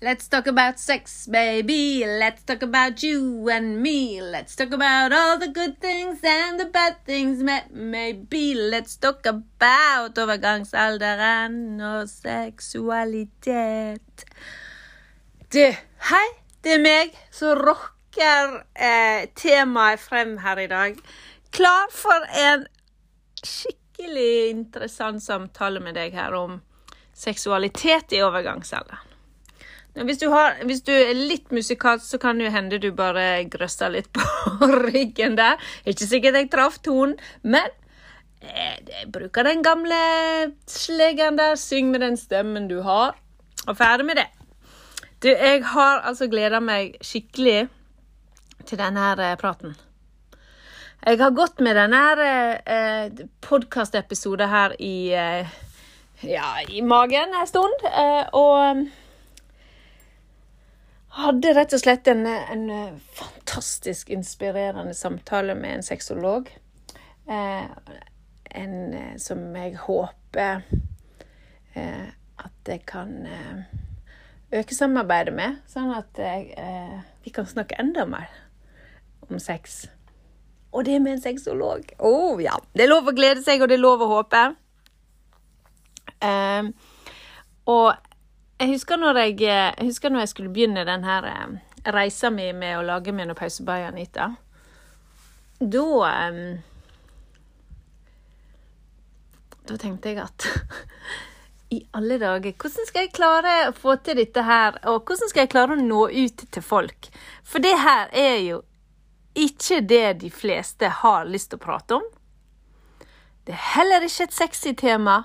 Let's talk about sex, baby. Let's talk about you and me. Let's talk about all the good things and the bad things. Maybe let's talk about overgangsalderen og seksualitet. Du, hei, det er meg som rocker eh, temaet frem her i dag. Klar for en skikkelig interessant samtale med deg her om seksualitet i overgangsalderen. Hvis du, har, hvis du, er litt musikalsk, så kan det hende du bare grøsser litt på ryggen der. Ikke sikkert jeg traff tonen, men jeg, eh, bruker den gamle slegen der. Syng med den stemmen du har, og ferdig med det. Du, jeg har altså gleda meg skikkelig til denne eh, praten. Jeg har gått med denne eh, podkastepisoden her i eh, ja, i magen en stund, og hadde rett og slett en, en fantastisk inspirerende samtale med en sexolog. Eh, en eh, som jeg håper eh, at jeg kan eh, øke samarbeidet med, sånn at eh, vi kan snakke enda mer om sex. Og det med en sexolog. Å oh, ja. Det er lov å glede seg, og det er lov å håpe. Eh, og jeg husker når jeg, jeg, husker når jeg skulle begynne den her eh, reisa mi med å lage meg noe pausebai, Anita. Da um, Da tenkte jeg at i alle dager, hvordan skal jeg klare å få til dette her? Og hvordan skal jeg klare å nå ut til folk? For det her er jo ikke det de fleste har lyst til å prate om. Det er heller ikke et sexy tema,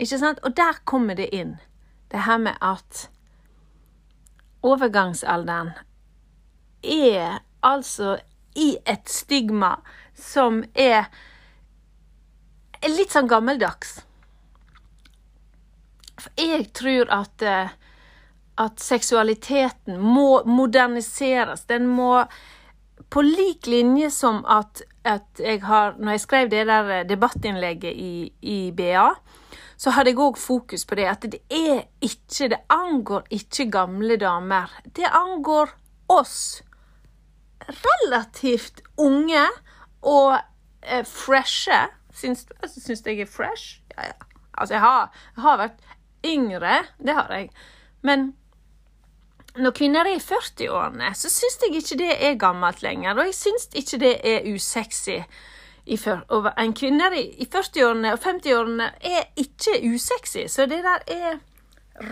ikke sant? Og der kommer det inn det her med at overgangsalderen er altså i et stigma som er litt sånn gammeldags. For jeg tror at, eh, at seksualiteten må moderniseres. Den må på lik linje som at, at jeg har Når jeg skrev det der debattinnlegget i, i BA, så hadde jeg òg fokus på det at det er ikke Det angår ikke gamle damer. Det angår oss. Relativt unge og eh, freshe. Altså, syns jeg er fresh? Ja, ja. Altså, jeg har, jeg har vært yngre, det har jeg. Men når kvinner er i 40-årene, så syns jeg ikke det er gammelt lenger. Og jeg syns ikke det er usexy en kvinne i 40-årene og 50-årene er ikke usexy, så det der er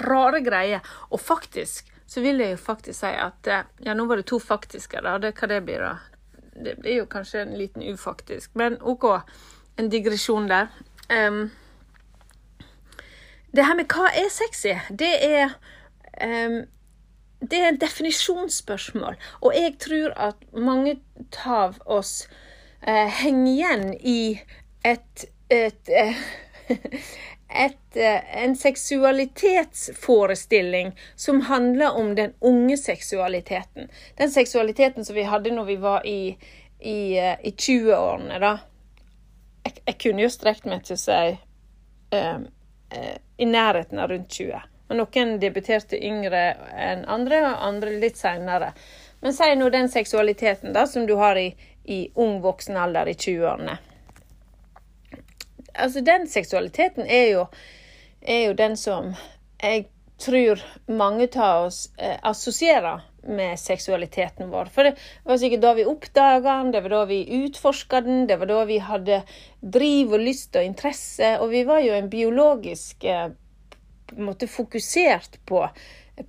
rare greier. Og faktisk så vil jeg jo faktisk si at eh, Ja, nå var det to faktiske, da. Det, hva det blir, da? Det blir jo kanskje en liten ufaktisk, men OK. En digresjon der. Um, det her med hva er sexy, det er um, Det er en definisjonsspørsmål, og jeg tror at mange av oss eh, henger igjen i et, et, et, et eh, en seksualitetsforestilling som handler om den unge seksualiteten. Den seksualiteten som vi hadde når vi var i, i, eh, i 20-årene, da. Jeg, jeg, kunne jo strekt meg til å si um, i nærheten av rundt 20. Men noen debuterte yngre enn andre, og andre litt seinere. Men si nå den seksualiteten da, som du har i, i ung voksen alder i 20-årene. Altså, den seksualiteten er jo, er jo den som jeg tror mange av oss eh, assosierer med seksualiteten vår. For det var sikkert da vi oppdaga den, det var da vi utforska den, det var da vi hadde driv og lyst og interesse. Og vi var jo en biologisk eh, måte fokusert på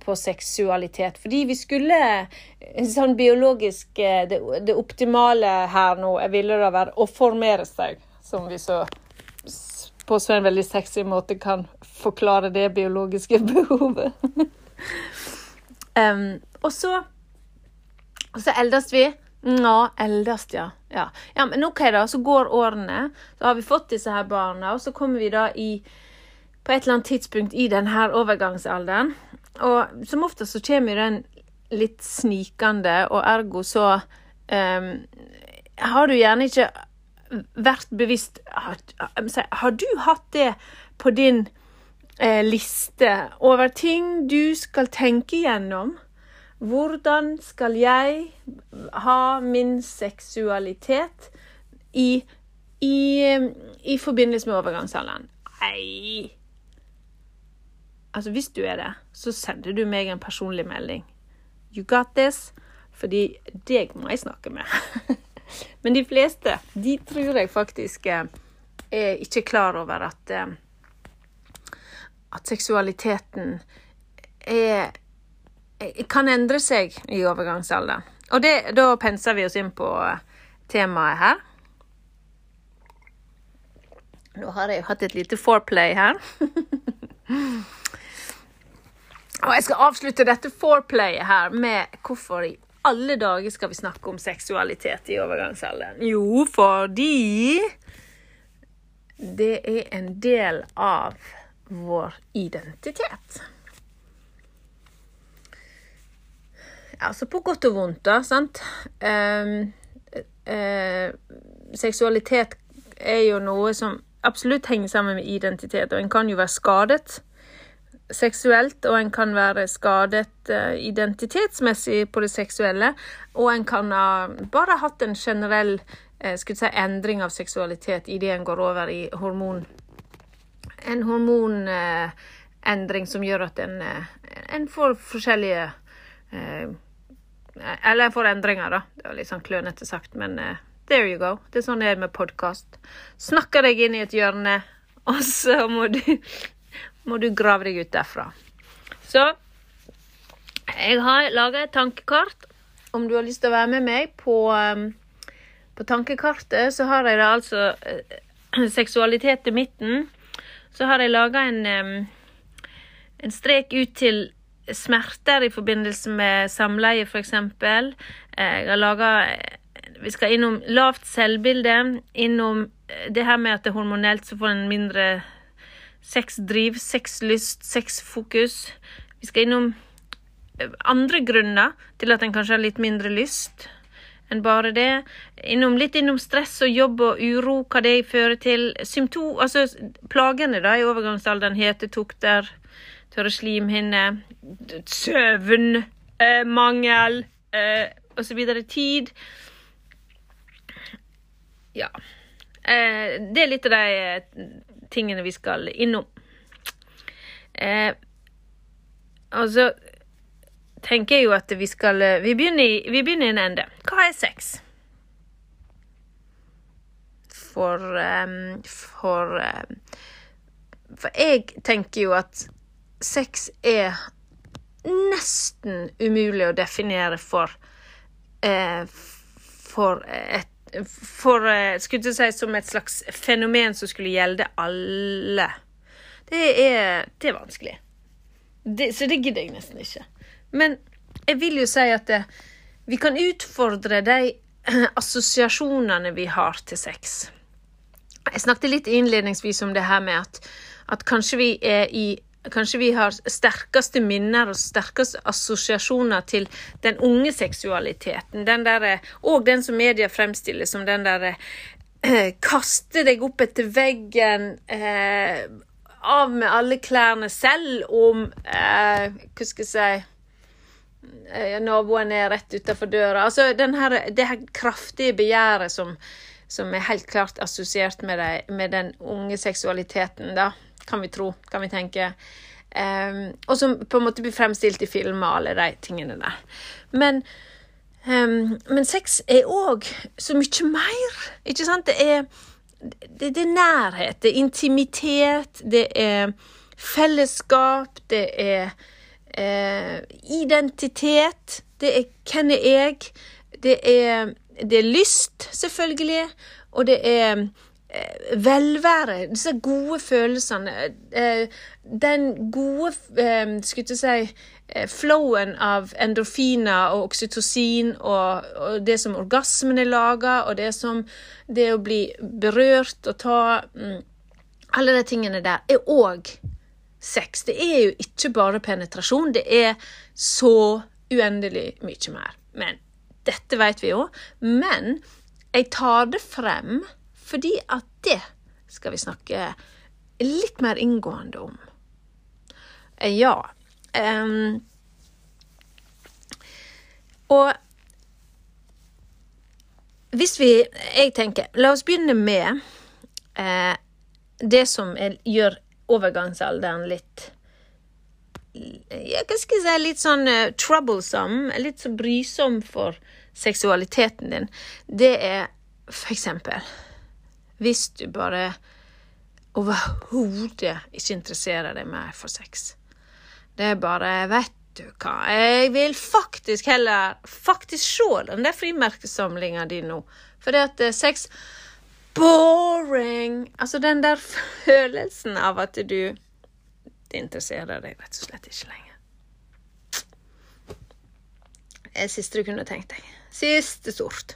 på seksualitet. Fordi vi skulle sånn biologisk eh, Det, det optimale her nå ville da være å formere seg, som vi så på så en veldig sexy måte kan forklare det biologiske behovet. um, og så og så eldes vi. Ja, eldes, ja. ja. Ja, Men OK, da. Så går årene. Så har vi fått disse her barna, og så kommer vi da i På et eller annet tidspunkt i denne overgangsalderen. Og som ofte så kommer den litt snikende, og ergo så um, har du gjerne ikke vært bevisst Har, har du hatt det på din eh, liste over ting du skal tenke gjennom. Hvordan skal jeg ha min seksualitet i, i, i forbindelse med overgangsalderen? Nei Altså, hvis du er det, så sender du meg en personlig melding. You got this. Fordi deg må jeg snakke med. Men de fleste, de tror jeg faktisk eh, er ikke klar over at eh, at seksualiteten er, kan endre seg i overgangsalderen. Og det, da penser vi oss inn på temaet her. Nå har jeg jo hatt et lite foreplay her. Og jeg skal avslutte dette foreplayet her med hvorfor i alle dager skal vi snakke om seksualitet i overgangsalderen? Jo, fordi det er en del av vår identitet. Altså på godt og vondt, da, sant. Eh, eh, seksualitet er jo noe som absolutt henger sammen med identitet, og en kan jo være skadet seksuelt, og en kan være skadet uh, identitetsmessig på det seksuelle, og en kan ha bare hatt en generell uh, si, endring av seksualitet idet en går over i hormon En hormonendring uh, som gjør at en, en får forskjellige Eller en får endringer, da. Det var litt sånn klønete sagt, men there you go. Det er sånn det er med podkast. Snakker deg inn i et hjørne, og så må du må du grave deg ut derfra. Så jeg har laga et tankekart. Om du har lyst til å være med meg på, um, på tankekartet, så har jeg da altså uh, seksualitet i midten. Så har jeg laga en, um, en strek ut til smerter i forbindelse med samleie, f.eks. Jeg har laga Vi skal innom lavt selvbilde, innom det her med at det er hormonelt, så får en mindre sexdriv, sexlyst, sexfokus. Vi skal innom eh, andre grunner til at en kanskje har litt mindre lyst enn bare det. Innom, litt innom stress og jobb og uro, hva det fører til. Symptom, altså plagene da i overgangsalderen, hetetokter, tørre slimhinner, søvnmangel eh, eh, osv. Tid. Ja. Eh, det er litt av de tingene vi skal innom. Eh, og så tenker jeg jo at vi skal Vi begynner i, vi begynner i en ende. Hva er sex? For um, For um, For jeg tenker jo at sex er nesten umulig å definere for uh, For et for eh, skulle jeg si, som et slags fenomen som skulle gjelde alle. Det er, det er vanskelig. Det, så det gidder jeg nesten ikke. Men jeg vil jo si at det, vi kan utfordre de assosiasjonene vi har til sex. Jeg snakket litt innledningsvis om det her med at, at kanskje vi er i Kanskje vi har sterkeste minner og sterkeste assosiasjoner til den unge seksualiteten. Den der, og den som media fremstiller som den derre eh, Kaste deg opp etter veggen, eh, av med alle klærne selv om eh, Hva skal jeg si eh, Naboen er rett utafor døra. Altså her, det her kraftige begjæret som, som, er helt klart assosiert med, med den unge seksualiteten, da kan vi tro, kan vi tenke. Um, og som på en måte blir fremstilt i filmer med alle de tingene der. Men, um, men sex er òg så mye mer, ikke sant? Det er, det, det er nærhet, det er intimitet, det er fellesskap, det er eh, identitet, det er hvem er jeg, det er, det er lyst, selvfølgelig, og det er velvære, disse gode følelsene, eh, den gode eh, skulle si, flowen av endorfiner og oksytocin og, og det som orgasmen er laga, og det som det å bli berørt og ta mm, Alle de tingene der er òg sex. Det er jo ikke bare penetrasjon, det er så uendelig mye mer. Men dette vet vi jo. Men jeg tar det frem fordi at det skal vi snakke litt mer inngående om Ja. Um, og hvis vi Jeg tenker, la oss begynne med eh, det som er, gjør overgangsalderen litt jeg kan si litt sånn uh, troublesome, litt så brysom for seksualiteten din, det er for eksempel hvis du bare overhodet ikke interesserer deg mer for sex. Det er bare Vet du hva, jeg vil faktisk heller faktisk se den der frimerkesamlinga di nå. Det at uh, sex Boring! Altså den der følelsen av at du Det interesserer deg rett og slett ikke lenger. Det er siste du kunne tenkt deg. Siste sort.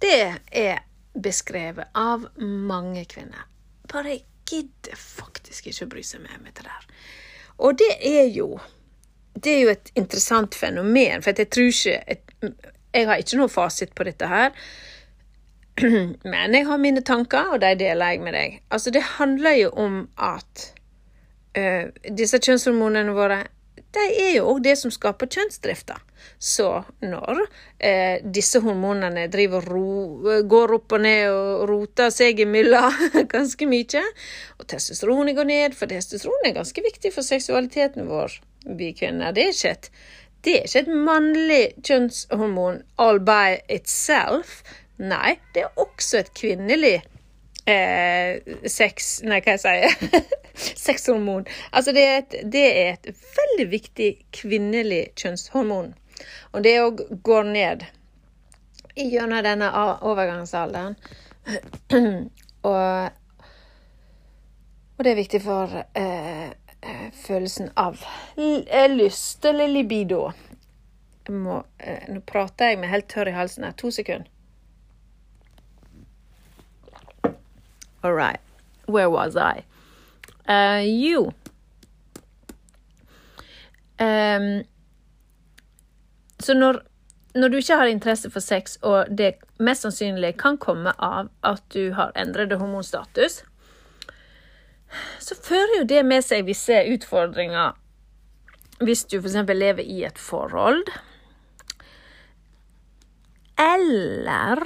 Det er beskrevet av mange kvinner. Bare jeg gidder faktisk ikke å bry seg mer med det der. Og det er jo Det er jo et interessant fenomen, for jeg tror ikke Jeg har ikke noe fasit på dette her. Men jeg har mine tanker, og de deler jeg med deg. Altså, det handler jo om at uh, disse kjønnshormonene våre de er jo òg det som skaper kjønnsdrifta. Så når eh, disse hormonene driver ro, går opp og ned og roter seg imellom ganske mye, og testosteronet går ned, for testosteron er ganske viktig for seksualiteten vår, vi kvinner, det er ikke et, det er ikke et mannlig kjønnshormon all by itself. Nei, det er også et kvinnelig eh, sex... Nei, hva jeg sier Sexhormon. Altså, det er, et, det er, et, veldig viktig kvinnelig kjønnshormon. Og det òg går ned gjennom denne overgangsalderen. og, og, det er viktig for eh, eh følelsen av lyst, eller libido. Må, eh, nå prater jeg med helt tørr i halsen her. To sekunder. All right. Where was I? Uh, you. um, Så når, når, du ikke har interesse for sex, og det mest sannsynlig kan komme av at du har endret hormonstatus, så fører jo det med seg visse utfordringer hvis du f.eks. lever i et forhold. Eller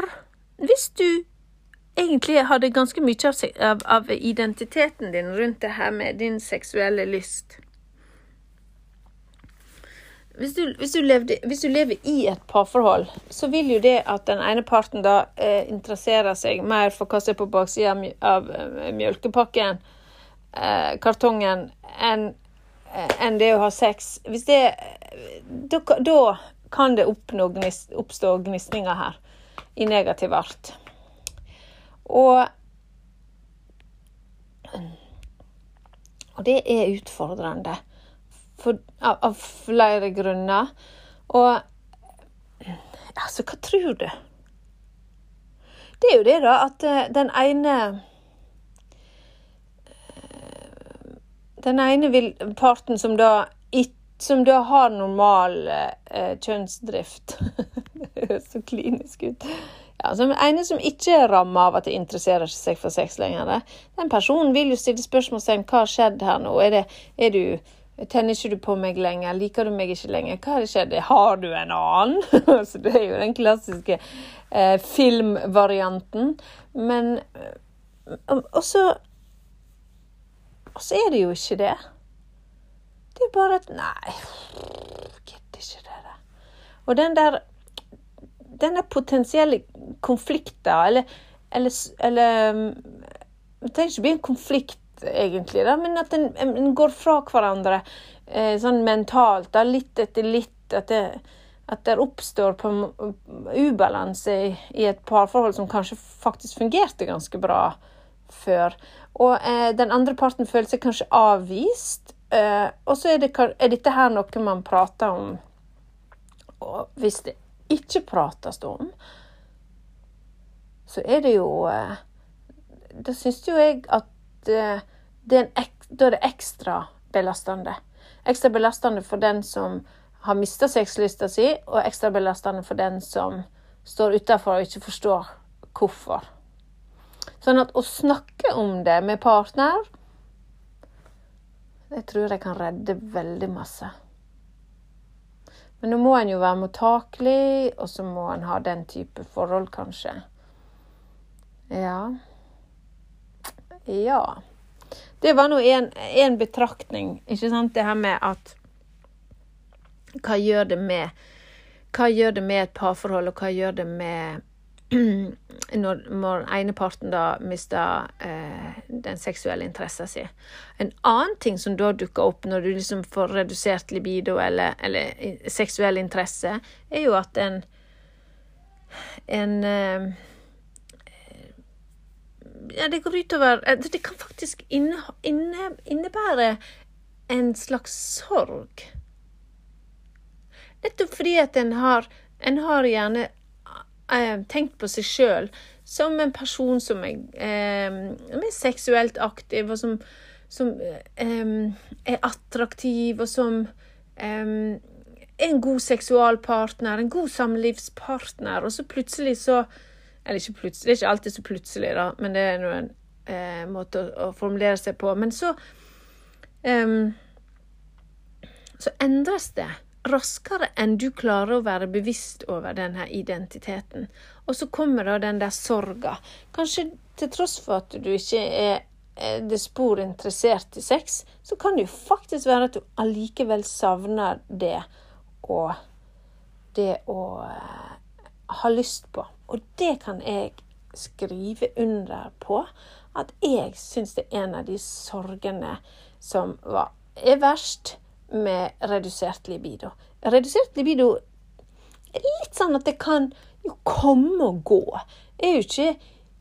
hvis du egentlig hadde ganske mye av, av, identiteten din rundt det her med din seksuelle lyst. Hvis du, hvis, du levde, hvis du, lever i et parforhold, så vil jo det at den ene parten da eh, interesserer seg mer for hva som er på baksida av, uh, mjølkepakken, eh, kartongen, enn eh, en det å ha sex Hvis det Da, da kan det oppstå gnisninger her, i negativ art. Og Og det er utfordrende for, av, av, flere grunner. Og altså, hva tror du? Det er jo det, da, at uh, den ene uh, Den ene vil, parten som da, som da har normal eh, kjønnsdrift Det høres så klinisk ut. Ja, altså, den ene som ikke er ramma av at det interesserer seg for sex lenger, den personen vil jo stille spørsmål om hva har skjedd her nå. Er, det, er du Tenner ikke du på meg lenger? Liker du meg ikke lenger? Hva har skjedd? Har du en annen? så det er jo den klassiske eh, filmvarianten. Men også Og så så er det jo ikke det. Det er bare at Nei, gidder ikke det. Og den der denne potensielle konflikten, eller, eller, eller um, Det trenger ikke bli en konflikt, egentlig, da, men at en, en går fra hverandre eh, sånn mentalt, da, litt etter litt. At det, at det oppstår på ubalanse i, i, et parforhold som kanskje faktisk fungerte ganske bra før. Og eh, den andre parten føler seg kanskje avvist. Eh, og så er, det, er, dette her noe man prater om hvis det ikke prates om, så er det jo eh, Da syns jo jeg at eh, det er, da er det ekstra belastende. Ekstra belastende for den som har mista sexlysta si, og ekstra belastende for den som står utafor og ikke forstår hvorfor. Sånn at å snakke om det med partner Det tror jeg kan redde veldig masse. Men nå må en jo være mottakelig, og så må en ha den type forhold, kanskje. Ja. Ja. Det var nå en betraktning, ikke sant, det her med at Hva gjør det med Hva gjør det med et parforhold, og hva gjør det med når, når ene parten da mister eh, den seksuelle interessen sin. En annen ting som da dukker opp når du liksom får redusert libido eller, eller seksuell interesse, er jo at en en eh, ja, det går utover eh, Det kan faktisk inne, inne, innebære en slags sorg. Nettopp fordi at en har, en har gjerne eh, tenkt på seg sjøl som en person som er, eh, er seksuelt aktiv, og som, som eh, er attraktiv, og som er en god seksualpartner, en god samlivspartner, og så plutselig så Eller ikke plutselig, det er ikke alltid så plutselig, da, men det er en eh, måte å, å, formulere seg på. Men så Så endres det raskere enn du klarer å være bevisst over denne identiteten. Og så kommer da den der sorga. Kanskje til tross for at du ikke er det spor interessert i sex, så kan det jo faktisk være at du allikevel savner det å det å uh, ha lyst på. Og det kan jeg skrive under på. At jeg syns det er en av de sorgene som var, er verst med redusert libido. Redusert libido er litt sånn at det kan jo komme og gå. Det er jo ikke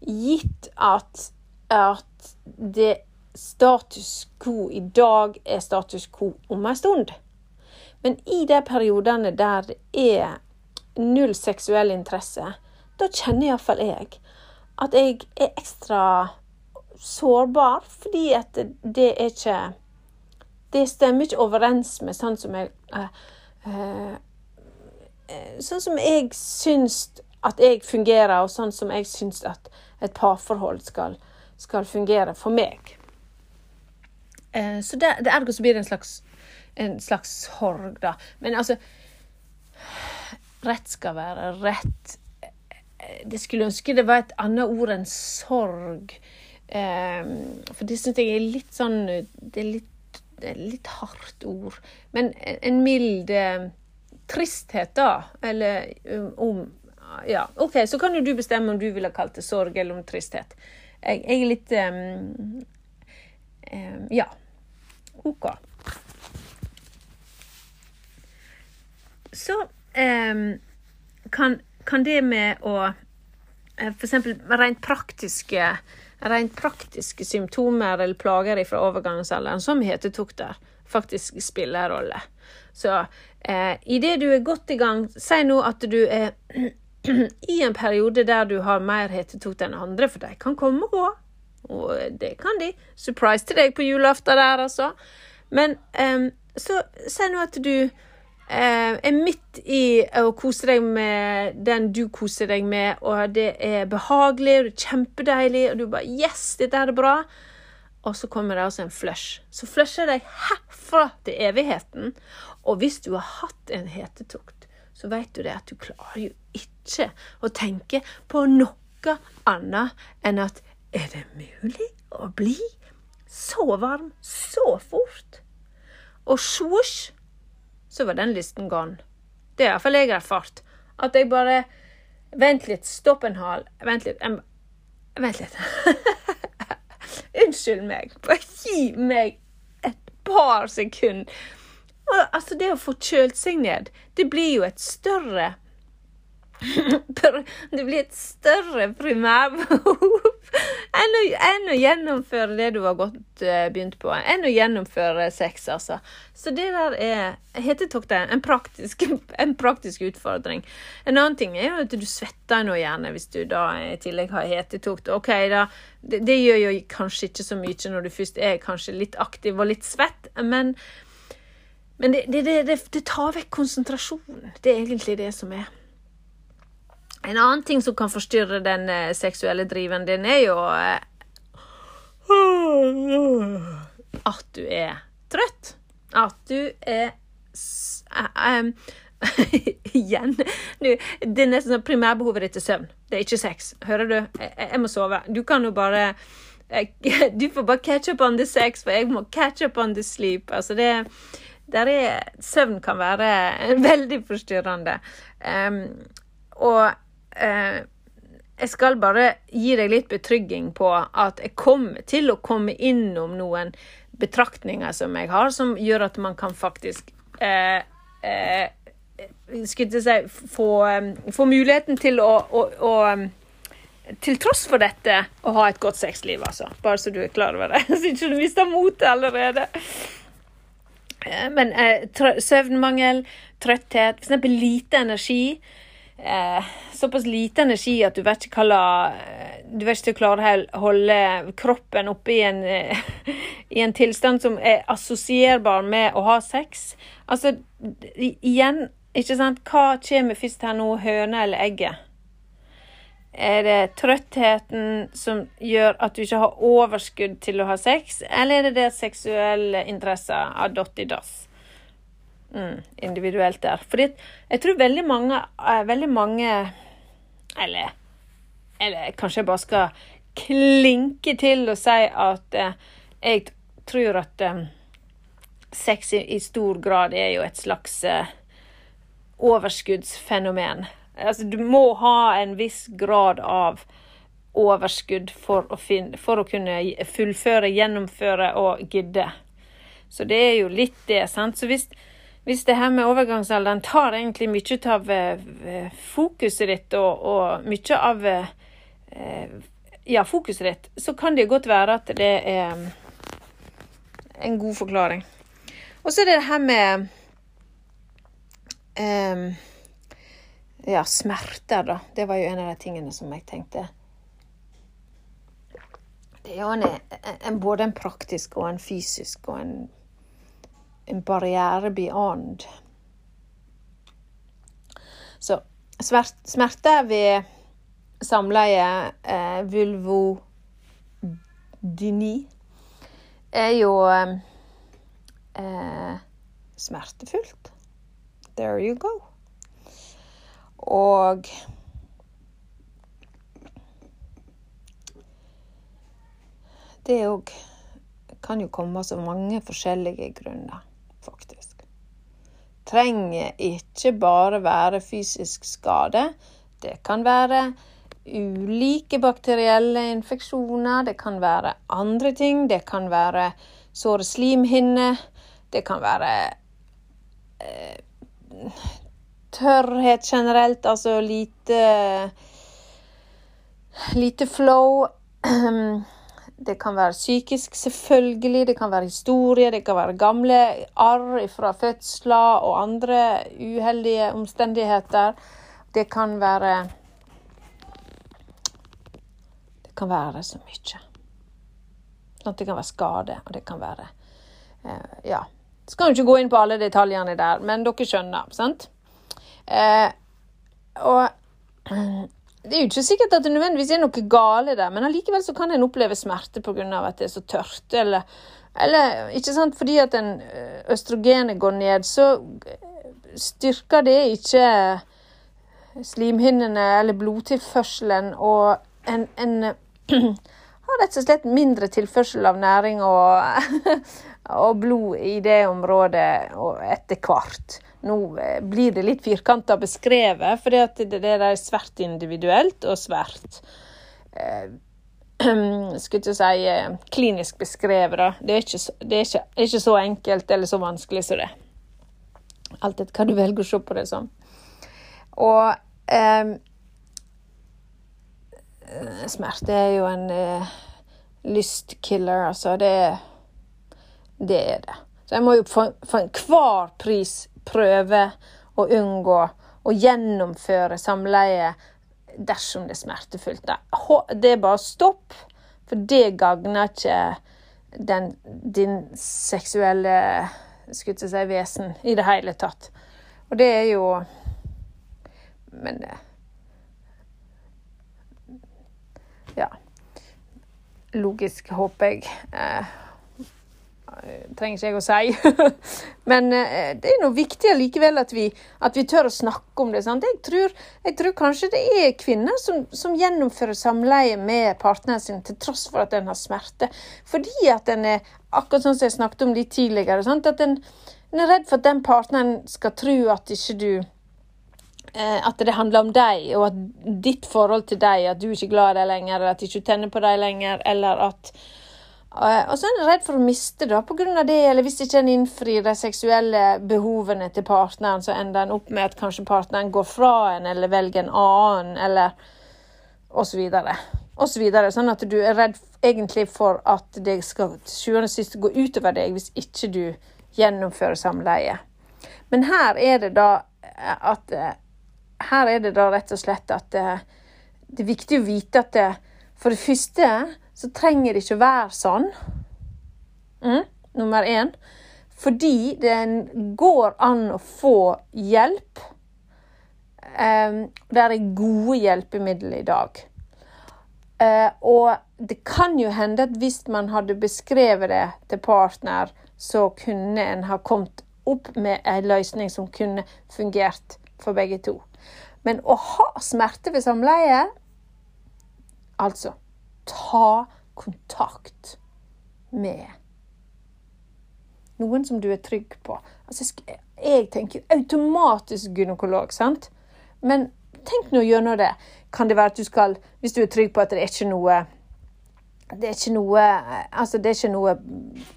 gitt at, at det status quo i dag er status quo om en stund. Men i de periodene der det er null seksuell interesse, da kjenner iallfall jeg at jeg er ekstra sårbar, fordi at det er ikke det stemmer ikke overens med sånn som jeg uh, uh, Sånn som jeg syns at jeg fungerer, og sånn som jeg syns at et parforhold skal, skal fungere for meg. Uh, så det, det ergo så blir det en slags, en slags sorg, da. Men altså Rett skal være rett. Det skulle ønske det var et annet ord enn sorg. for det syns jeg er litt sånn Det er litt litt hardt ord, men en mild eh, tristhet, da. Eller um, om Ja, OK, så kan jo du bestemme om du ville kalt det sorg eller om tristhet. Jeg, jeg er litt um, um, Ja. OK. Så kan, kan det med å F.eks. For eksempel rent praktiske rent praktiske symptomer eller plager fra overgangsalderen som hetetokter faktisk spiller rolle. Så eh, idet du er godt i gang, si nå at du er i en periode der du har mer hetetokt enn andre, for de kan komme og gå. Og det kan de. Surprise til deg på julaften der, altså. Men eh, så si nå at du eh, er midt i å kose deg med den du koser deg med, og det er behagelig, og det er kjempedeilig, og du bare Yes, dette er bra. Og så kommer det altså en flush. Så flusher deg herfra til evigheten. Og hvis du har hatt en hetetukt, så vet du det at du klarer jo ikke å tenke på noe annet enn at er det mulig å bli så varm så fort? Og svosj, så var den listen gone. Det er iallfall jeg har erfart. At jeg bare Vent litt, stopp en hal. Vent litt. Jeg, vent litt. Unnskyld meg. Bare gi meg et par sekunder. Altså, det å få kjølt seg ned, det blir jo et større det blir et større primærbehov enn å, enn å gjennomføre det du har godt uh, begynt på. Enn å gjennomføre sex, altså. Så det der er hetetoktet en praktisk, en praktisk utfordring. En annen ting er jo at du svetter nå gjerne hvis du da i tillegg har hetetokt. Ok, da, det, det, gjør jo kanskje ikke så mye når du først er kanskje litt aktiv og litt svett, men, men det, det, det tar vekk konsentrasjonen. Det er egentlig det som er. En annen ting som kan forstyrre den eh, seksuelle driven din, er jo eh, at du er trøtt. At du er eh, Igjen. Det er nesten sånn primærbehovet ditt er søvn. Det er ikke sex. Hører du? Jeg, må sove. Du kan jo bare Du får bare catch up on the sex, for jeg må catch up on the sleep. Altså det der er, Søvn kan være veldig forstyrrende. Um, og eh, jeg skal bare gi deg litt betrygging på at jeg kommer til å komme innom noen betraktninger som jeg har, som gjør at man kan faktisk eh, eh, skulle jeg si, få, eh, få muligheten til å, å, å eh, til tross for dette å ha et godt sexliv, altså. Bare så du er klar over det. Så ikke du mister motet allerede. Eh, Men eh, søvnmangel, trøtthet, f.eks. lite energi. Eh, såpass lite energi at du vet ikke hva la Du vet ikke klare å holde kroppen oppe i en, eh, i en tilstand som er assosierbar med å ha sex. Altså, igjen, ikke sant, hva kommer først her nå, høna eller egget? Er det trøttheten som gjør at du ikke har overskudd til å ha sex, eller er det det seksuelle interesser av dott i dass? Mm, individuelt der. Fordi jeg tror veldig mange, eh, veldig mange eller, eller kanskje jeg bare skal klinke til og si at eh, jeg tror at eh, sex i, i stor grad er jo et slags eh, overskuddsfenomen. Altså, du må ha en viss grad av overskudd for å, finne, for å kunne fullføre, gjennomføre og gidde. Så det er jo litt det. sant? Så hvis, hvis det her med overgangsalderen tar egentlig mye av eh, fokuset ditt og, og mye av eh, ja, fokuset ditt, så kan det godt være at det er en god forklaring. Og så er det det her med um, ja, smerter, da. Det var jo en av de tingene som jeg tenkte Det er jo en, en, både en praktisk og en fysisk og en, en barriere beyond. Så smerte ved samleie, eh, vulvodyni, er jo eh, eh, smertefullt. There you go. Og det òg kan jo komme av så mange forskjellige grunner, faktisk. Trenger ikke bare være fysisk skade. Det kan være ulike bakterielle infeksjoner, det kan være andre ting. Det kan være såre slimhinner. Det kan være eh, tørrhet generelt, altså lite Lite flow. Det kan være psykisk, selvfølgelig. Det kan være historie. Det kan være gamle arr fra fødsler og andre uheldige omstendigheter. Det kan være Det kan være så mye. Sånn det kan være skade, og det kan være eh, Ja. Skal jo ikke gå inn på alle detaljene der, men dere skjønner, sant? Eh, og det er jo ikke sikkert at det nødvendigvis er noe gale der, men allikevel så kan en oppleve smerte pga. at det er så tørt, eller, eller ikke sant, fordi at en østrogenet går ned, så styrker det ikke slimhinnene eller blodtilførselen, og en, en har rett og slett mindre tilførsel av næring og, og blod i det området etter hvert. Nå blir det litt firkanta beskrevet, for det, er svært individuelt og svært eh, Skulle ikke si eh, klinisk beskrevet. Det er, ikke, det er ikke, ikke, så enkelt eller så vanskelig som det. Alt etter hva du velger å se på det som. Og eh, Smerte er jo en eh, lystkiller, altså. Det, det er det. Så jeg må jo for, for enhver pris prøve å unngå å gjennomføre samleie dersom det er smertefullt. Det er bare stopp, for det gagner ikke den, din seksuelle skulle si vesen i det hele tatt. Og det er jo Men Ja. Logisk, håper jeg. Trenger ikke jeg å si. Men eh, det er noe viktig likevel at vi, at vi tør å snakke om det. Jeg tror, jeg, tror, kanskje det er kvinner som, som gjennomfører samleie med partneren sin til tross for at en har smerte. Fordi at en er, akkurat sånn som jeg snakket om litt tidligere, sant? at en, en, er redd for at den partneren skal tro at ikke du eh, at det handler om deg, og at ditt forhold til deg, at du ikke er glad i deg lenger, eller at du ikke tenner på deg lenger, eller at Eh, og så er en redd for å miste det pga. det, eller hvis ikke en innfrir de seksuelle behovene til partneren, så ender en opp med at kanskje partneren går fra en, eller velger en annen, eller og så videre. Så. Sånn at du er redd egentlig for at det skal til sjuende og sist gå utover deg hvis ikke du gjennomfører samleie. Men her er det da at Her er det da rett og slett at det, det er viktig å vite at det, for det første så trenger det ikke å være sånn. Mm, nummer én. Fordi det går an å få hjelp. Um, det er gode hjelpemidler i dag. Uh, og det kan jo hende at hvis man hadde beskrevet det til partner, så kunne en ha kommet opp med en løsning som kunne fungert for begge to. Men å ha smerte ved samleie Altså ta kontakt med noen som du er trygg på. Altså, jeg tenker automatisk gynekolog, sant? Men tenk nå gjennom det. Kan det være at du skal, hvis du er trygg på at det er ikke noe det er ikke noe altså det er ikke noe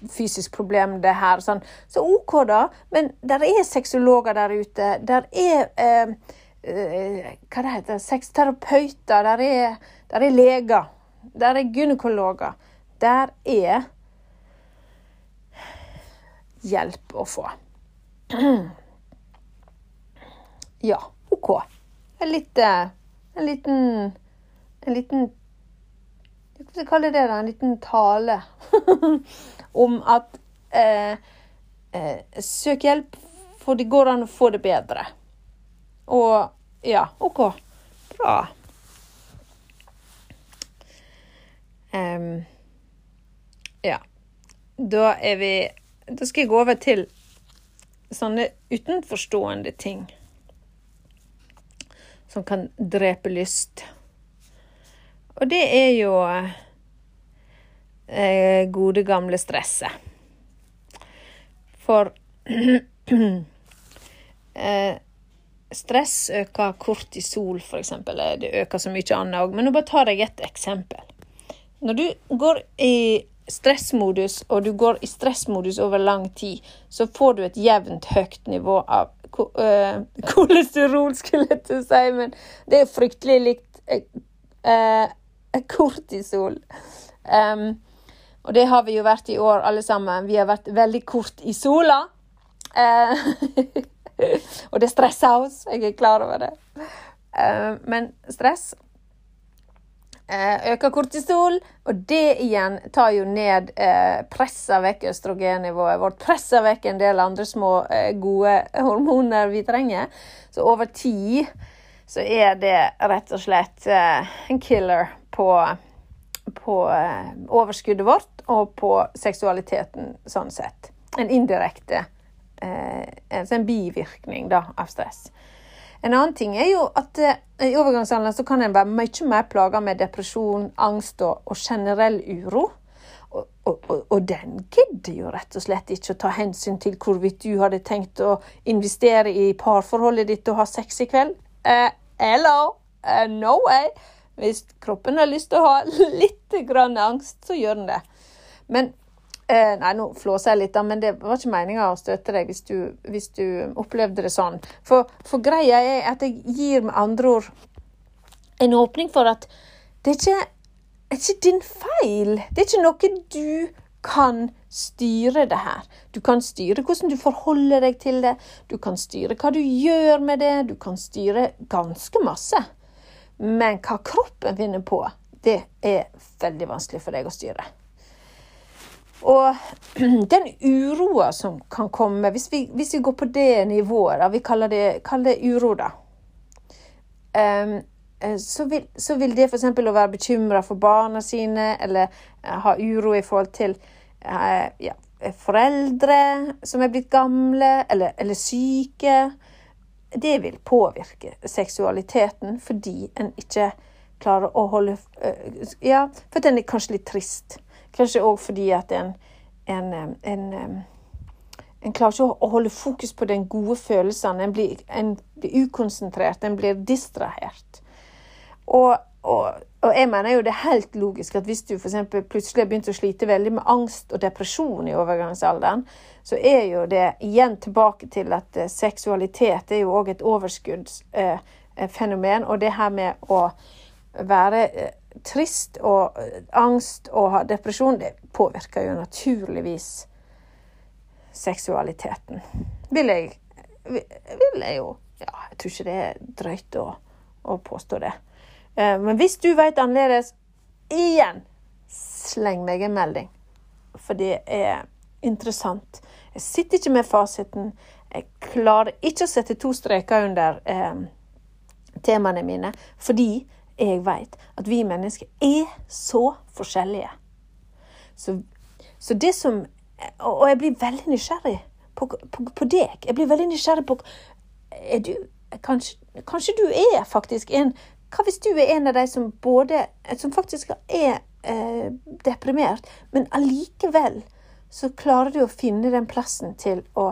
fysisk problem, det her. Sånn. Så OK, da. Men der er sexologer der ute. Der er eh, eh, Hva det heter Sexterapeuter. Der er, der er leger. Der er gynekologer. Der er hjelp å få. Ja, OK. En, litt, en liten En liten Hva skal jeg kalle det? En liten tale om at eh, eh, Søk hjelp, for det går an å få det bedre. Og ja, OK. Bra. Um, ja. Da er vi Da skal jeg gå over til sånne utenforstående ting som kan drepe lyst. Og det er jo eh, gode, gamle stresset. For eh, stress øker kortisol, f.eks. Det øker så mye annet òg. Men nå bare tar jeg et eksempel. Når du går i stressmodus, og du går i stressmodus over lang tid, så får du et jevnt høyt nivå av uh, kolesterol, skulle jeg til å si, men det er fryktelig likt uh, kortisol. Um, og det har vi jo vært i år, alle sammen. Vi har vært veldig kort i sola. Uh, og det stresser oss, jeg er klar over det. men stress øker kortisol, og det igjen tar jo ned eh, Presser vekk østrogennivået vårt. Presser vekk en del andre små eh, gode hormoner vi trenger. Så over tid så er det rett og slett eh, en killer på, på eh, overskuddet vårt og på seksualiteten sånn sett. En indirekte eh, en bivirkning da, av stress. En annen ting er jo at eh, i overgangsalderen så kan en være mye mer plaga med depresjon, angst og, og generell uro. Og, og, og, den gidder jo rett og slett ikke å ta hensyn til hvorvidt du hadde tenkt å investere i parforholdet ditt og ha sex i kveld. Uh, hello! Uh, no way! Hvis kroppen har lyst til å ha litt grann angst, så gjør den det. Men Eh, nei, nå flåser jeg litt, da, men det var ikke meninga å støte deg hvis du, hvis du, opplevde det sånn. For, for, greia er at jeg gir med andre ord en åpning for at det er ikke, er ikke din feil. Det er ikke noe du kan styre det her. Du kan styre hvordan du forholder deg til det. Du kan styre hva du gjør med det. Du kan styre ganske masse. Men hva kroppen finner på, det er veldig vanskelig for deg å styre. Og den uroa som kan komme, hvis vi, hvis vi, går på det nivået, da, vi kaller det, kaller det uro, da um, så, vil, så vil, det f.eks. å være bekymra for barna sine, eller uh, ha uro i forhold til uh, ja, foreldre som er blitt gamle eller, eller syke. Det vil påvirke seksualiteten fordi en ikke klarer å holde Ja, for den er kanskje litt trist. Kanskje òg fordi at en, en, en, en klarer ikke å holde fokus på den gode følelsen. En blir, blir ukonsentrert, en blir distrahert. Og, og, og, jeg mener jo det er helt logisk at hvis du f.eks. plutselig har begynt å slite veldig med angst og depresjon i overgangsalderen, så er jo det igjen tilbake til at eh, seksualitet er jo òg et overskuddsfenomen. Eh, og det her med å være eh, trist og angst og har depresjon, det påvirker jo naturligvis seksualiteten. Vil jeg, vil jeg jo Ja, jeg tror ikke det er drøyt å, å påstå det. Eh, men hvis du vet annerledes, igjen, sleng meg en melding. For det er interessant. Jeg sitter ikke med fasiten. Jeg klarer ikke å sette to streker under eh, temaene mine, fordi jeg vet at vi mennesker er så forskjellige. Så, så det som Og jeg blir veldig nysgjerrig på, på, på deg. Jeg blir veldig nysgjerrig på er du, kanskje, kanskje du er faktisk en hva hvis du er en av de som både Som faktisk er eh, deprimert, men allikevel så klarer du å finne den plassen til å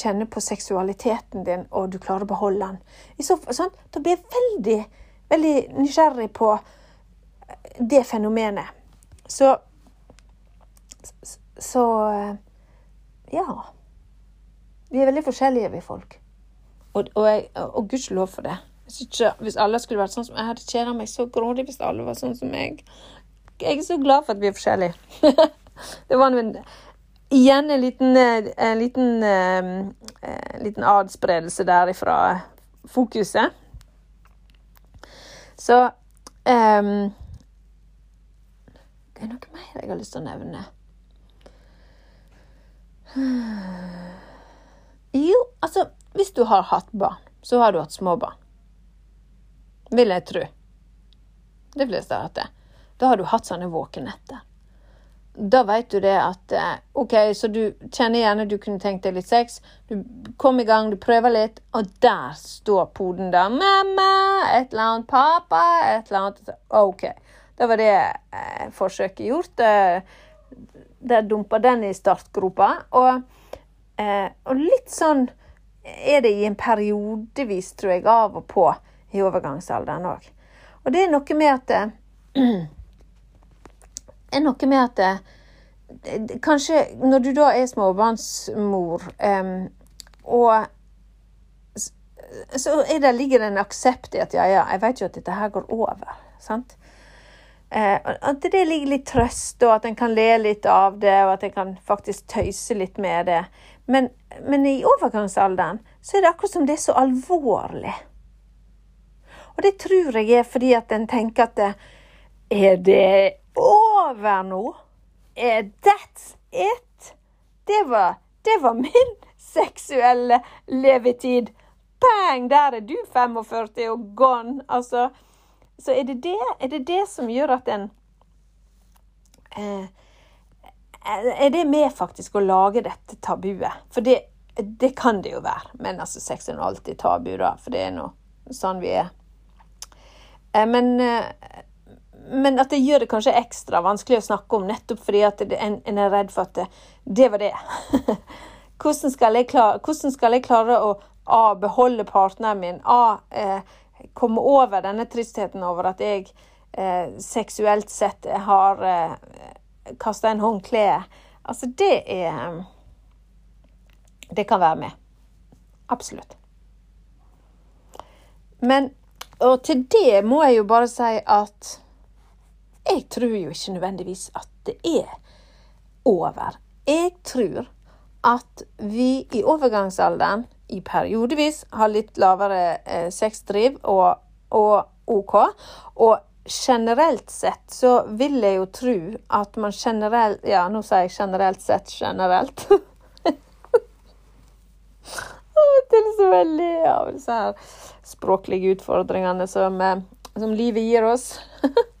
kjenne på seksualiteten din, og du klarer å beholde den. I så, sånn, da blir jeg veldig, veldig nysgjerrig på det fenomenet. Så Så ja. Vi er veldig forskjellige, vi folk. Og, og, jeg, og gudskjelov for det. Ikke, hvis alle skulle vært sånn som jeg hadde kjeda meg så grådig hvis alle var sånn som meg. Jeg er så glad for at vi er forskjellige. det var en, igjen en liten, en liten, en liten adspredelse der ifra fokuset. Så um, Det er noe mer jeg har lyst til å nevne. Jo, altså Hvis du har hatt barn, så har du hatt små barn vil jeg tro. De fleste har hatt det. Da har du hatt sånne våkenetter. Da vet du det at eh, OK, så du kjenner gjerne du kunne tenkt deg litt sex. Du kom i gang, du prøver litt, og der står poden da. 'Mamma!' Et eller annet. 'Pappa!' Et eller annet. OK. Da var det eh, forsøket gjort. Eh, der dumpa den i startgropa. Og, eh, og litt sånn er det i en periodevis, tror jeg, av og på i overgangsalderen òg. Og det er noe med at det er noe med at det, Kanskje når du da er småbarnsmor, um, og så det, ligger det en aksept i at ja, ja, jeg vet jo at dette her går over. sant? Eh, at det ligger litt trøst, og at en kan le litt av det, og at en kan faktisk tøyse litt med det. Men, men i overgangsalderen så er det akkurat som det er så alvorlig. Og det tror jeg er fordi at en tenker at det, Er det over nå? Er that's it? Det var, det var min seksuelle levetid. Bang, der er du 45 og gone. Altså, så er det det, er det, det som gjør at en eh, Er det med faktisk å lage dette tabuet? For det, det kan det jo være. Men altså, sex er alltid tabu, da. For det er nå sånn vi er. Eh, men, eh, men, at det gjør det kanskje ekstra vanskelig å snakke om, nettopp fordi at en, en er redd for at det, det var det. hvordan, skal klare, hvordan, skal jeg klare, å A. beholde partneren min, A. Eh, komme over denne tristheten over at jeg eh, seksuelt sett har eh, kasta en håndkle. Altså, det er Det kan være med. Absolutt. Men og til det må jeg jo bare si at jeg tror jo ikke nødvendigvis at det er over. Jeg tror at vi i overgangsalderen i periodevis har litt lavere eh, sexdriv og, og OK. Og generelt sett så vil jeg jo tro at man generelt Ja, nå sier jeg generelt sett generelt. Det er så veldig av disse her språklige utfordringene som, eh, som livet gir oss.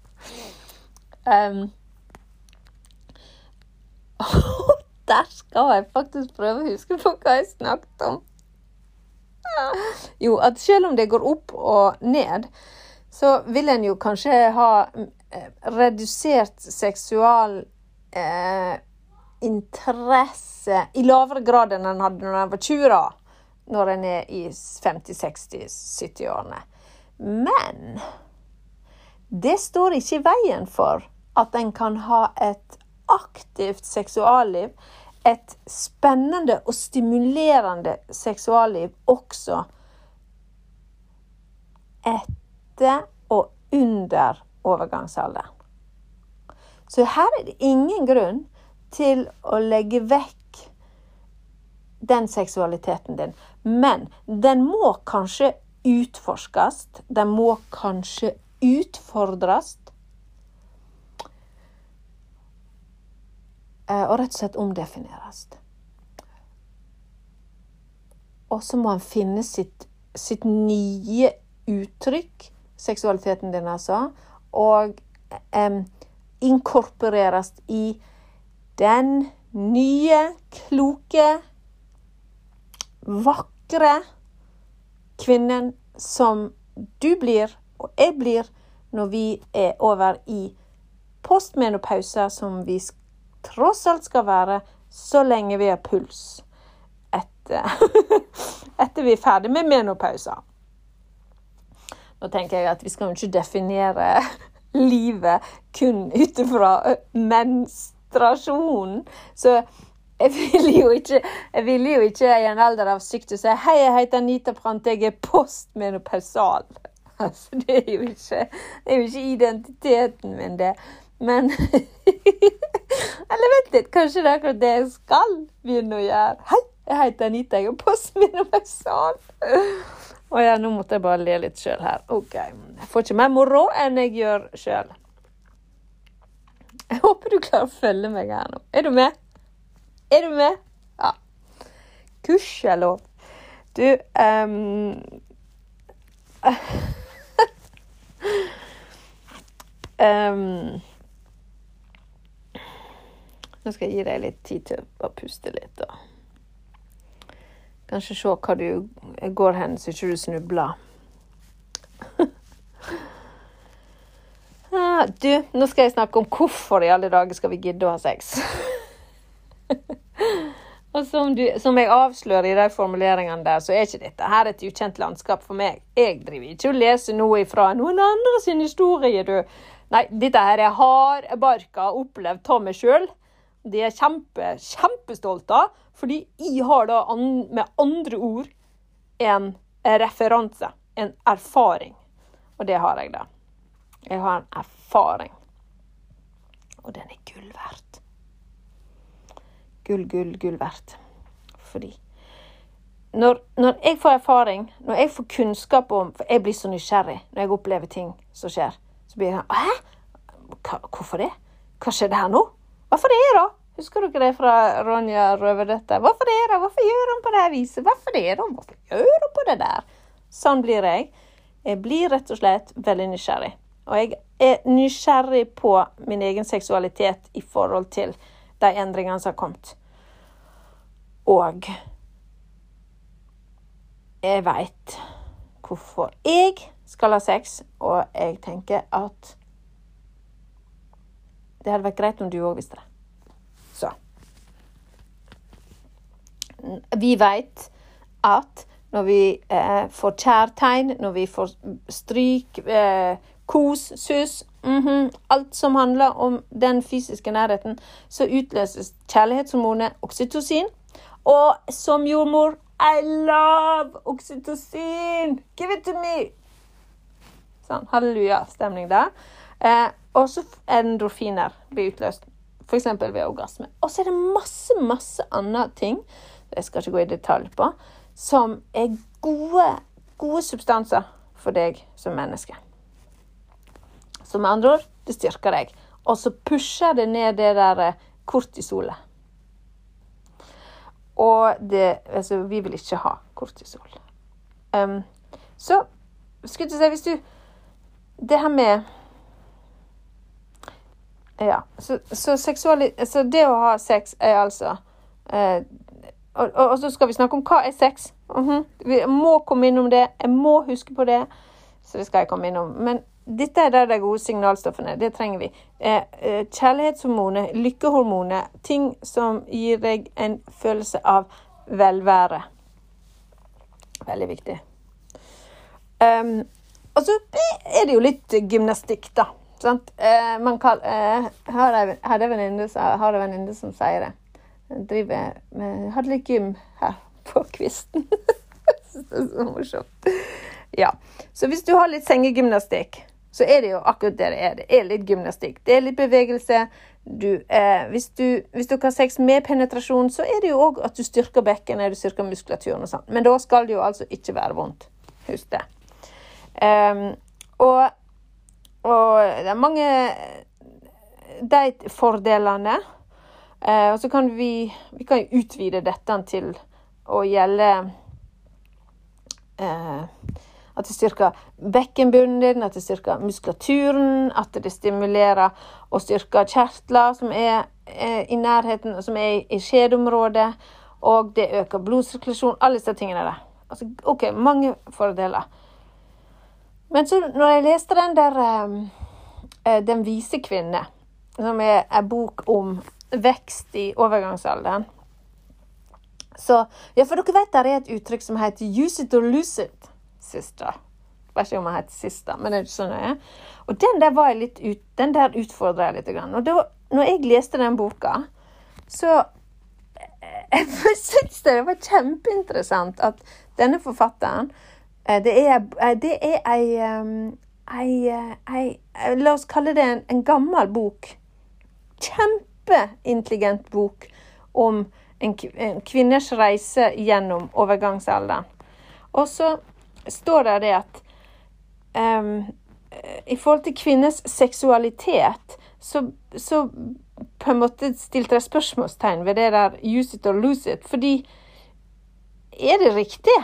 um, Der skal jeg faktisk prøve å huske på hva jeg snakket om. Jo, at selv om det går opp og ned, så vil en jo kanskje ha eh, redusert seksual eh, interesse i lavere grad enn en hadde når en var 20, da. Når en er i 50-, 60-, 70-årene. Men det står ikke i veien for at en kan ha et aktivt seksualliv, et spennende og stimulerende seksualliv også etter og under overgangsalderen. Så her er det ingen grunn til å legge vekk den seksualiteten din. Men den må kanskje utforskes. Den må kanskje utfordres. Og rett og slett omdefineres. Og så må han finne sitt, sitt nye uttrykk, seksualiteten din altså, og eh, inkorporeres i den nye, kloke, vakre kvinnen som du blir, og jeg blir, når vi er over i postmenopausa som vi skal tross alt skal være så lenge vi har puls etter, etter vi er ferdig med menopausa. Nå tenker jeg at vi skal jo ikke definere livet kun ut ifra menstruasjonen. Så jeg ville jo ikke, jeg ville jo ikke i en alder av sykt si hei, jeg heter Anita Prant, jeg er postmenopausal. Altså, det er jo ikke, det er jo ikke identiteten min, det. Men Eller vent litt, kanskje det er akkurat det jeg skal begynne å gjøre. Hei, jeg heter Anita, jeg er postmenopausal. Å ja, nå måtte jeg bare le litt sjøl her. OK. Jeg får ikke mer moro enn jeg gjør sjøl. Jeg håper du klarer å følge meg her nå. Er du med? Er du med? Ja. Gudskjelov. Du um, um nå skal jeg gi deg litt tid til å puste litt. og Kanskje se hva du går hen, så ikke du snubler. ah, du, nå skal jeg snakke om hvorfor i alle dager skal vi gidde å ha sex. og som, du, som, jeg avslører i de formuleringene der, så er ikke dette her et ukjent landskap for meg. Jeg driver ikke og leser noe ifra noen andre sin historie, du. Nei, dette her er hardbarka opplevd av meg sjøl. Det er jeg kjempe, kjempestolt av, fordi jeg har da an, med andre ord en referanse, en erfaring. Og det har jeg, da. Jeg har en erfaring. Og den er gull verdt. Gull, gull, gull verdt. Fordi når, når, jeg får erfaring, når jeg får kunnskap om For jeg blir så nysgjerrig når jeg opplever ting som skjer. Så blir jeg sånn Hæ? Hvorfor det? Hva skjedde her nå? Hvorfor det, da? Husker dere det fra Ronja Røverdøtter? Hvorfor det, da? Hvorfor gjør hun på det viset? Hvorfor det, da? Hvorfor gjør hun på det der? Sånn blir jeg. Jeg blir rett og slett veldig nysgjerrig. Og jeg er nysgjerrig på min egen seksualitet i forhold til de endringene som har kommet. Og jeg veit hvorfor jeg skal ha sex, og jeg tenker at det hadde vært greit om du òg visste det. Så Vi veit at når vi eh, får kjærtegn, når vi får stryk, eh, kos, sus mm -hmm, Alt som handler om den fysiske nærheten, så utløses kjærlighetshormonet oksytocin. Og som jordmor I love oksytocin! Give it to me! Sånn. Halleluja-stemning der. Eh, og så endorfiner blir utløst F.eks. ved orgasme. Og så er det masse, masse andre ting jeg skal ikke gå i detalj på, som er gode, gode substanser for deg som menneske. Så med andre ord, det styrker deg. Og så pusher det ned det der eh, kortisolet. Og det Altså, vi vil ikke ha kortisol. Um, så skulle jeg si Hvis du Det her med ja. Så, så, så, det å ha sex er altså Eh, og, og, og, så skal vi snakke om hva er sex. Mm -hmm. Vi må komme innom det. Jeg må huske på det. Så det skal jeg komme innom. Men dette er der de gode signalstoffene. Det trenger vi. Eh, kjærlighetshormonet, lykkehormonet. ting som gir deg en følelse av velvære. Veldig viktig. Um, og så er det jo litt gymnastikk, da. Sant? Eh, man kan, eh, har en venninne som sier det driver med Hadde litt gym her på kvisten. så morsomt. Ja. Så hvis du har litt sengegymnastikk, så er det jo akkurat det det er. Det er litt gymnastikk. Det er litt bevegelse. Du, eh, hvis, du, hvis du har sex med penetrasjon, så er det jo òg at du styrker bekkenet, du styrker muskulaturen og sånn. Men da skal det jo altså ikke være vondt. Husk det. Um, og, og det er mange de fordelene Eh, og så kan vi, vi kan utvide dette til å gjelde eh, At det styrker bekkenbunnen din, at det styrker muskulaturen, at det stimulerer og styrker kjertler som er, er i nærheten, som er i skjedeområdet, og det øker blodsirkulasjon. Alle disse tingene der. Altså, OK, mange fordeler. Men så når jeg leste den der eh, 'Den vise kvinne', som er en bok om vekst i overgangsalderen. Så, ja, for dere vet det er et uttrykk som heter 'use it or lose it', sister. Vet ikke om jeg heter sister, men det er ikke så nøye. Og den der var jeg litt ut, den der utfordra jeg litt. Og da når jeg leste den boka, så jeg syntes det var kjempeinteressant at denne forfatteren eh, Det er, eh, det er ei, ei, ei, La oss kalle det en, en gammel bok. Kjempeintelligent bok om en, kvinners reise gjennom overgangsalderen. Og så står det det at um, i forhold til kvinners seksualitet, så, så på en måte stilte jeg spørsmålstegn ved det der use it or lose it. Fordi er det riktig?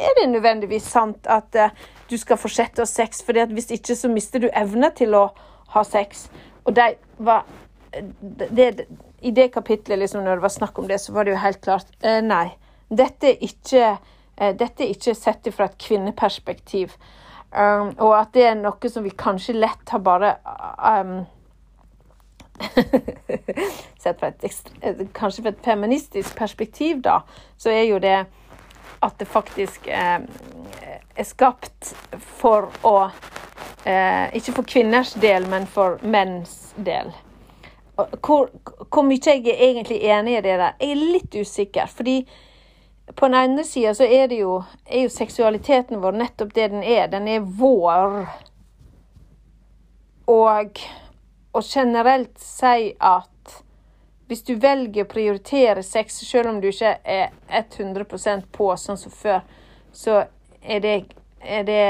Er det nødvendigvis sant at uh, du skal fortsette å ha sex? for hvis ikke, så mister du evne til å ha sex. Og de var det, I det kapitlet, liksom, når det var snakk om det, så var det jo helt klart eh, Nei. Dette er ikke, eh, dette er ikke sett fra et kvinneperspektiv. Um, og at det er noe som vi kanskje lett har bare um, Sett fra et ekstra kanskje fra et feministisk perspektiv, da, så er jo det at det faktisk eh, er skapt for å eh, Ikke for kvinners del, men for menns del hvor, hvor, mye jeg er egentlig enig i det der, jeg er litt usikker. Fordi på den ene sida så er jo, er jo seksualiteten vår nettopp det den er. Den er vår. Og å generelt si at hvis du velger å prioritere sex, selv om du ikke er 100% på sånn som før, så er det, er det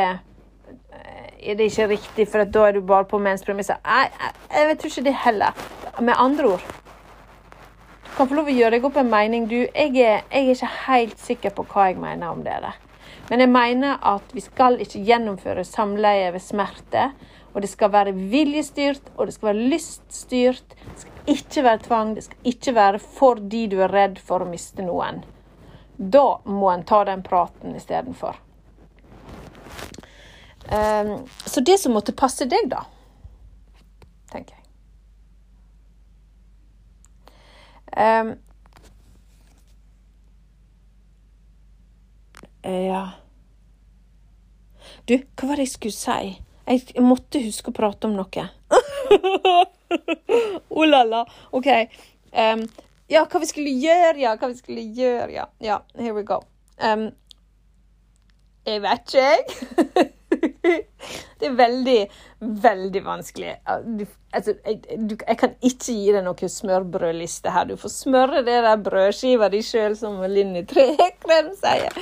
er det ikke riktig, for da er du bare på menns. Jeg, jeg, jeg, tror ikke det heller. Med andre ord Du kan få lov å gjøre deg opp en mening, du. Jeg er, jeg er ikke helt sikker på hva jeg mener om det. Men jeg mener at vi skal ikke gjennomføre samleie ved smerte. Og det skal være viljestyrt, og det skal være lyststyrt. Det skal ikke være tvang. Det skal ikke være fordi du er redd for å miste noen. Da må en ta den praten istedenfor. Um, så det som måtte passe deg, da, tenker jeg. Um, ja Du, hva var det jeg skulle si? Jeg måtte huske å prate om noe. oh la la. OK. Um, ja, hva vi skulle gjøre, ja. Hva vi skulle gjøre, ja. Ja, here we go. Um, jeg vet ikke, jeg. det er veldig, veldig vanskelig. Du, altså, jeg, du, jeg, kan ikke gi deg noen smørbrødliste her. Du får smøre det der brødskiva di sjøl, som Linni Trekrem sier.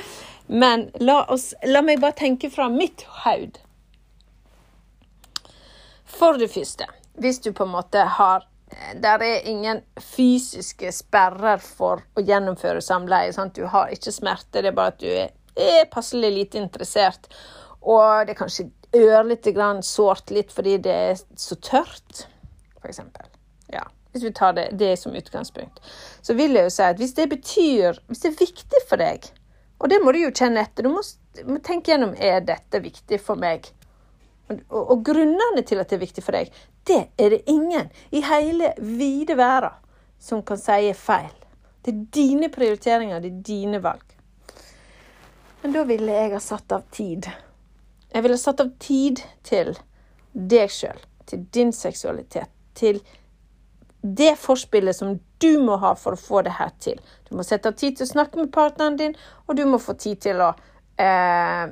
Men la, oss, la meg bare tenke fra mitt haud. For det første, hvis du på en måte har der er ingen fysiske sperrer for å gjennomføre samleie. Sant? Du har ikke smerte, det er bare at du er, passelig lite interessert. Og det er kanskje ørlite grann sårt litt fordi det er så tørt, f.eks. Ja. hvis vi tar det, det som utgangspunkt, så vil jeg jo si at hvis det betyr Hvis det er viktig for deg, og det må du jo kjenne etter, du må, må tenke gjennom er dette viktig for meg. Og, og, grunnene til at det er viktig for deg, det er det ingen i hele vide verden som kan si er feil. Det er dine prioriteringer, det er dine valg. Men da ville jeg ha satt av tid. Jeg ville ha satt av tid til deg sjøl, til din seksualitet, til det forspillet som du må ha for å få det her til. Du må sette av tid til å snakke med partneren din, og du må få tid til å eh,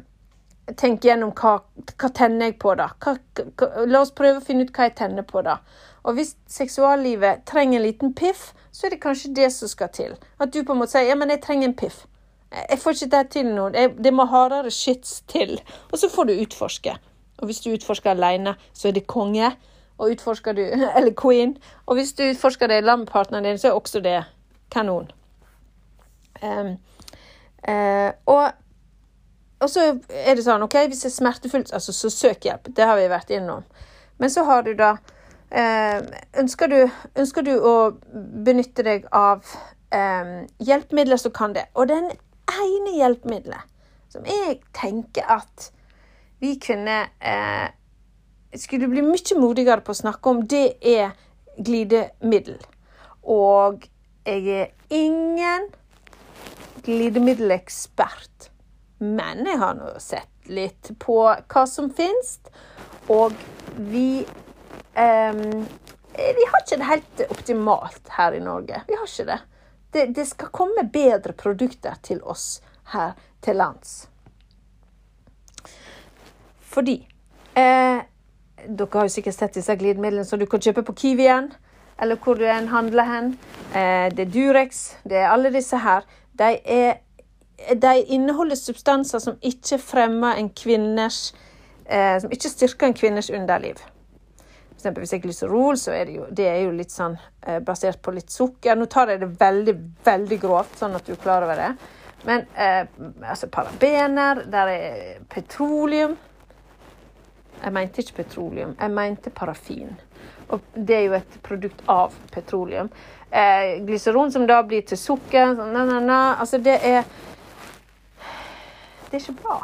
tenke gjennom hva, hva tenner jeg på da. Hva, hva, la oss prøve å finne ut hva jeg tenner på da. Og hvis seksuallivet trenger en liten piff, så er det kanskje det som skal til. At du på en måte sier ja, men jeg trenger en piff. Jeg får ikke det til nå. Det må hardere shits til. Og så får du utforske. Og hvis du utforsker alene, så er det konge og utforsker du Eller queen. Og hvis du utforsker det sammen med partneren din, så er også det kanon. Um, uh, og, og, så er det sånn, OK, hvis det er smertefullt, altså, så søk hjelp. Det har vi vært innom. Men så har du da eh, ønsker, du, ønsker, du, å benytte deg av eh, hjelpemidler som kan det? Og den ene hjelpemiddelet som jeg tenker at vi kvinner eh, skulle bli mye modigere på å snakke om, det er glidemiddel. Og jeg er ingen glidemiddelekspert. Men jeg har nå sett litt på hva som finnes, og vi um, Vi har ikke det helt optimalt her i Norge. Vi har ikke det. Det, det skal komme bedre produkter til oss her til lands. Fordi eh, dere har jo sikkert sett disse glidemidlene som du kan kjøpe på Kiwien, eller hvor du handler hen. Eh, det er Durex, det er alle disse her. De, er, de inneholder substanser som ikke fremmer en kvinners eh, Som ikke styrker en kvinners underliv. For eksempel hvis det er glyserol, så er det jo, det er jo litt sånn eh, basert på litt sukker. Nå tar jeg det veldig, veldig grovt, sånn at du er klar over det. Men eh, altså parabener, der er petroleum jeg mente ikke petroleum, jeg mente parafin. Og det er jo et produkt av petroleum. Eh, glyseron som da blir til sukker sånn, na, na, na. Altså, det er Det er ikke bra.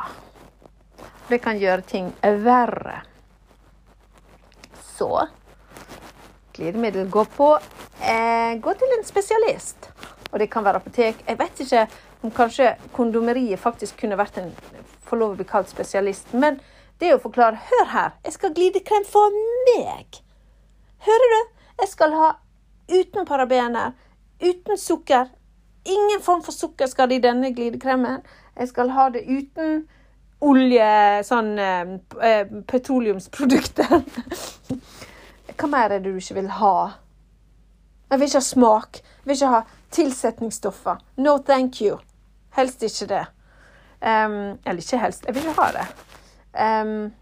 Det kan gjøre ting verre. Så glidemiddel gå på eh, Gå til en spesialist. Og det kan være apotek. Jeg vet ikke om kanskje kondomeriet faktisk kunne vært en få lov å bli kalt spesialist. men det å forklare Hør her, jeg skal ha glidekrem for meg. Hører du? Jeg skal ha uten parabener, uten sukker. Ingen form for sukker skal det i denne glidekremen. Jeg skal ha det uten olje, sånn eh, eh petroleumsprodukter. Hva mer er det du ikke vil ha? Jeg vil ikke ha smak. Jeg vil ikke ha tilsetningsstoffer. No thank you. Helst ikke det. Um, eller ikke helst. Jeg vil ikke ha det. Um,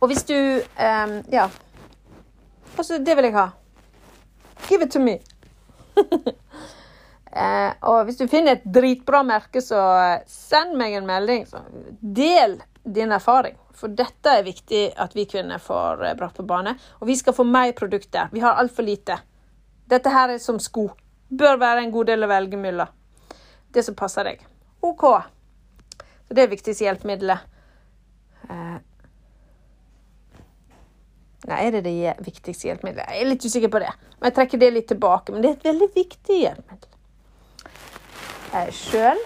og hvis du um, Ja. Altså, det vil jeg ha. Give it to me. uh, og hvis du finner et dritbra merke, så send meg en melding. Så del din erfaring. For dette er viktig at vi kvinner får uh, brakt på bane. Og vi skal få mer produkter. Vi har altfor lite. Dette her er som sko. Bør være en god del å velge mellom. Det som passer deg. OK. Så det er viktigste hjelpemiddelet. Eh, nei, er det det viktigste hjelpemiddelet? Jeg er litt usikker på det. Men jeg trekker det litt tilbake. Men det er et veldig viktig hjelpemiddel. Eh, Sjøl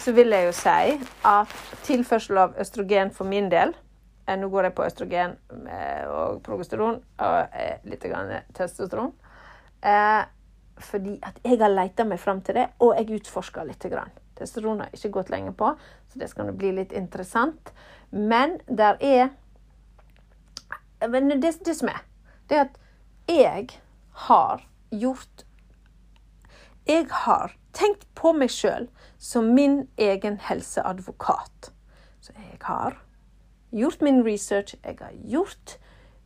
så vil jeg jo si at tilførsel av østrogen for min del eh, Nå går jeg på østrogen og progesteron og litt testosteron. Fordi at jeg har leita meg fram til det, og jeg utforsker litt. Grann. Testosteron har ikke gått lenge på, så det skal nå bli litt interessant. Men der er Men det, det som er, det er at jeg har gjort Jeg har tenkt på meg sjøl som min egen helseadvokat. Så jeg har gjort min research, jeg har gjort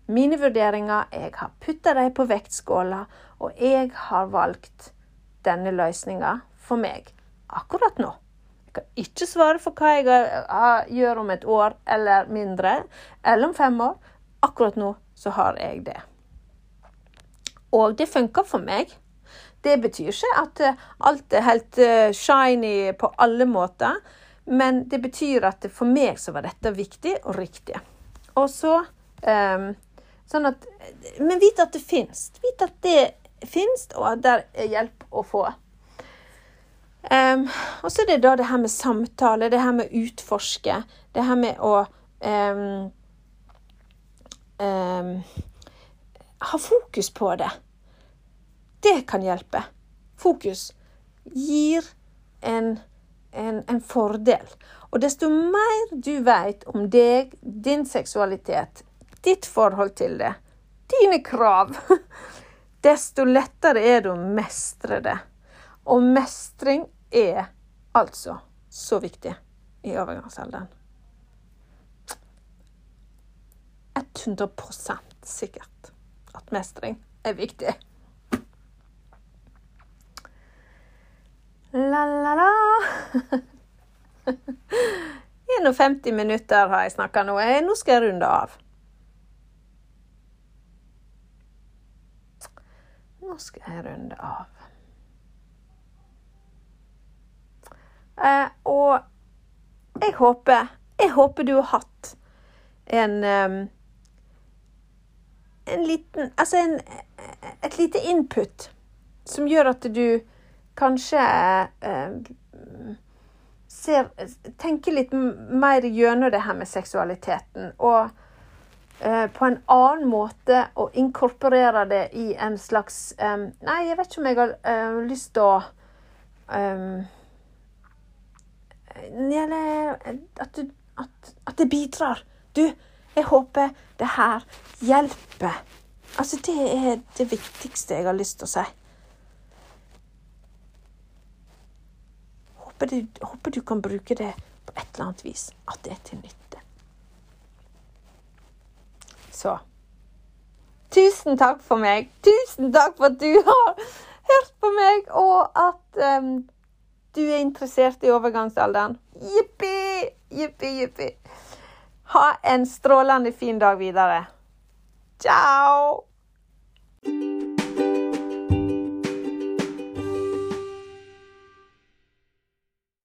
mine vurderinger, jeg har putta dem på vektskåla, og jeg har valgt denne løsninga for meg akkurat nå Jeg kan ikke svare for hva jeg gjør om et år eller mindre, eller om fem år. Akkurat nå så har jeg det. Og det funker for meg. Det betyr ikke at eh, alt er helt eh, shiny på alle måter, men det betyr at for meg så var dette viktig og riktig. Og så um, Sånn at Men vit at det fins. Vit at det fins, og at der er hjelp å få. Um, og så er det da det her med samtale, det her med å utforske, det her med å um, um, ha fokus på det. Det kan hjelpe. Fokus gir en, en, en fordel. Og desto mer du vet om deg, din seksualitet, ditt forhold til det, dine krav, desto lettere er det å mestre det. Og mestring er altså så viktig i overgangsalderen. 100% sikkert at mestring er viktig. La-la-la. 51 minutter har jeg snakka nå. Nå skal jeg runde av. Nå skal jeg runde av. Eh, og jeg håper Jeg håper du har hatt en um, En liten Altså en, et lite input som gjør at du kanskje eh, ser, tenker litt mer gjennom det her med seksualiteten. Og eh, på en annen måte å inkorporere det i en slags um, Nei, jeg vet ikke om jeg har uh, lyst til å Eller at, du, at, at det bidrar. Du, jeg håper det her hjelper. Altså, det er det viktigste jeg har lyst til å si. Håper du, håper du kan bruke det på et eller annet vis. At det er til nytte. Så Tusen takk for meg. Tusen takk for at du har hørt på meg, og at um, du er interessert i overgangsalderen. Jippi, jippi, jippi. Ha en strålende fin dag videre. Ciao!